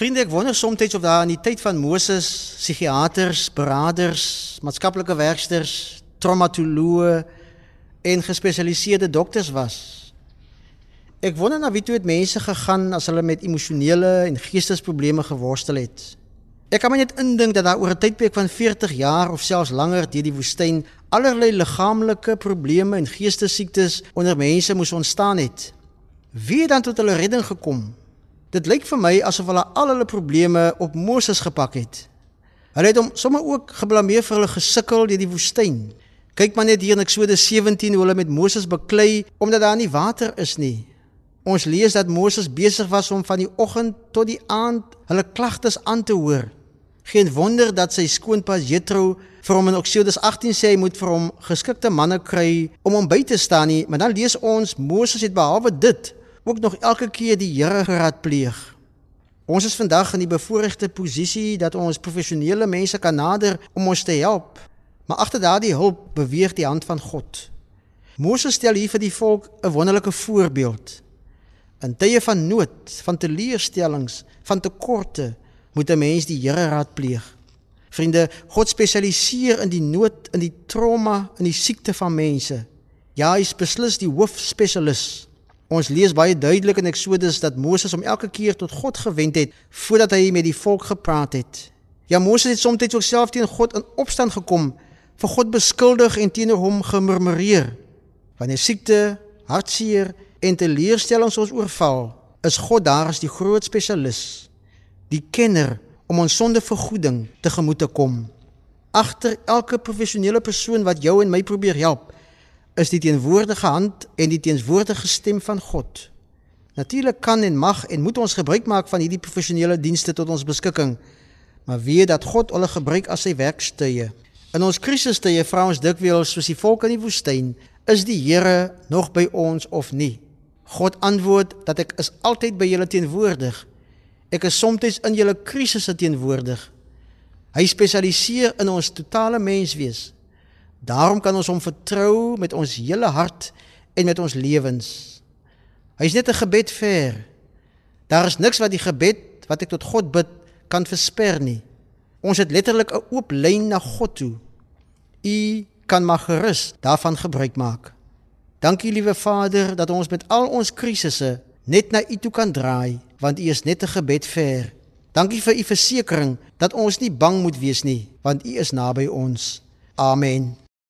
Vriende, ek wonder soms of daar in die tyd van Moses psigiaters, beraders, maatskaplike werksters, traumatoloë en gespesialiseerde dokters was. Ek wonder na wie toe het mense gegaan as hulle met emosionele en geestesprobleme geworstel het. Ek kan my net indink dat daar oor 'n tydperk van 40 jaar of selfs langer deur die woestyn allerlei liggaamlike probleme en geestesiektes onder mense moes ontstaan het. Wie het dan tot hulle redding gekom? Dit lyk vir my asof hulle al hulle probleme op Moses gepak het. Hulle het hom sommer ook geblameer vir hulle gesukkel deur die woestyn. Kyk maar net hier in Eksodus 17 hoe hulle met Moses beklei omdat daar nie water is nie. Ons lees dat Moses besig was om van die oggend tot die aand hulle klagtes aan te hoor. Geen wonder dat sy skoonpa Jethro vir hom in Eksodus 18 sê hy moet vir hom geskikte manne kry om hom by te staan nie, maar dan lees ons Moses het behalwe dit ook nog elke keer die Here geraadpleeg. Ons is vandag in die bevoordeelde posisie dat ons professionele mense kan nader om ons te help, maar agter daardie hulp beweeg die hand van God. Moses stel hier vir die volk 'n wonderlike voorbeeld. In tye van nood, van teleurstellings, van tekorte, moet 'n mens die Here raadpleeg. Vriende, God spesialiseer in die nood, in die trauma, in die siekte van mense. Ja, hy is beslis die hoofspesialis. Ons lees baie duidelik in Eksodus dat Moses hom elke keer tot God gewend het voordat hy met die volk gepraat het. Ja, Moses het soms ook self teen God in opstand gekom, vir God beskuldig en teenoor hom gemurmureer. Wanneer siekte, hartseer en teleurstellings ons oorval, is God daar as die groot spesialis, die kenner om ons sondevergoeding tegemoet te kom. Agter elke professionele persoon wat jou en my probeer help, is die teenwoordige hand en die teenwoordige stem van God. Natuurlik kan en mag en moet ons gebruik maak van hierdie professionele dienste tot ons beskikking, maar weet dat God hulle gebruik as sy werkstye. In ons krisistye vra ons dikwels soos die volk in die woestyn, is die Here nog by ons of nie? God antwoord dat ek is altyd by julle teenwoordig. Ek is soms in julle krisisse teenwoordig. Hy spesialiseer in ons totale menswees. Daarom kan ons hom vertrou met ons hele hart en met ons lewens. Hy's net 'n gebed ver. Daar is niks wat die gebed wat ek tot God bid kan versper nie. Ons het letterlik 'n oop lyn na God toe. U kan maar gerus daarvan gebruik maak. Dankie liewe Vader dat ons met al ons krisisse net na U toe kan draai, want U is net 'n gebed ver. Dankie vir U versekering dat ons nie bang moet wees nie, want U is naby ons. Amen.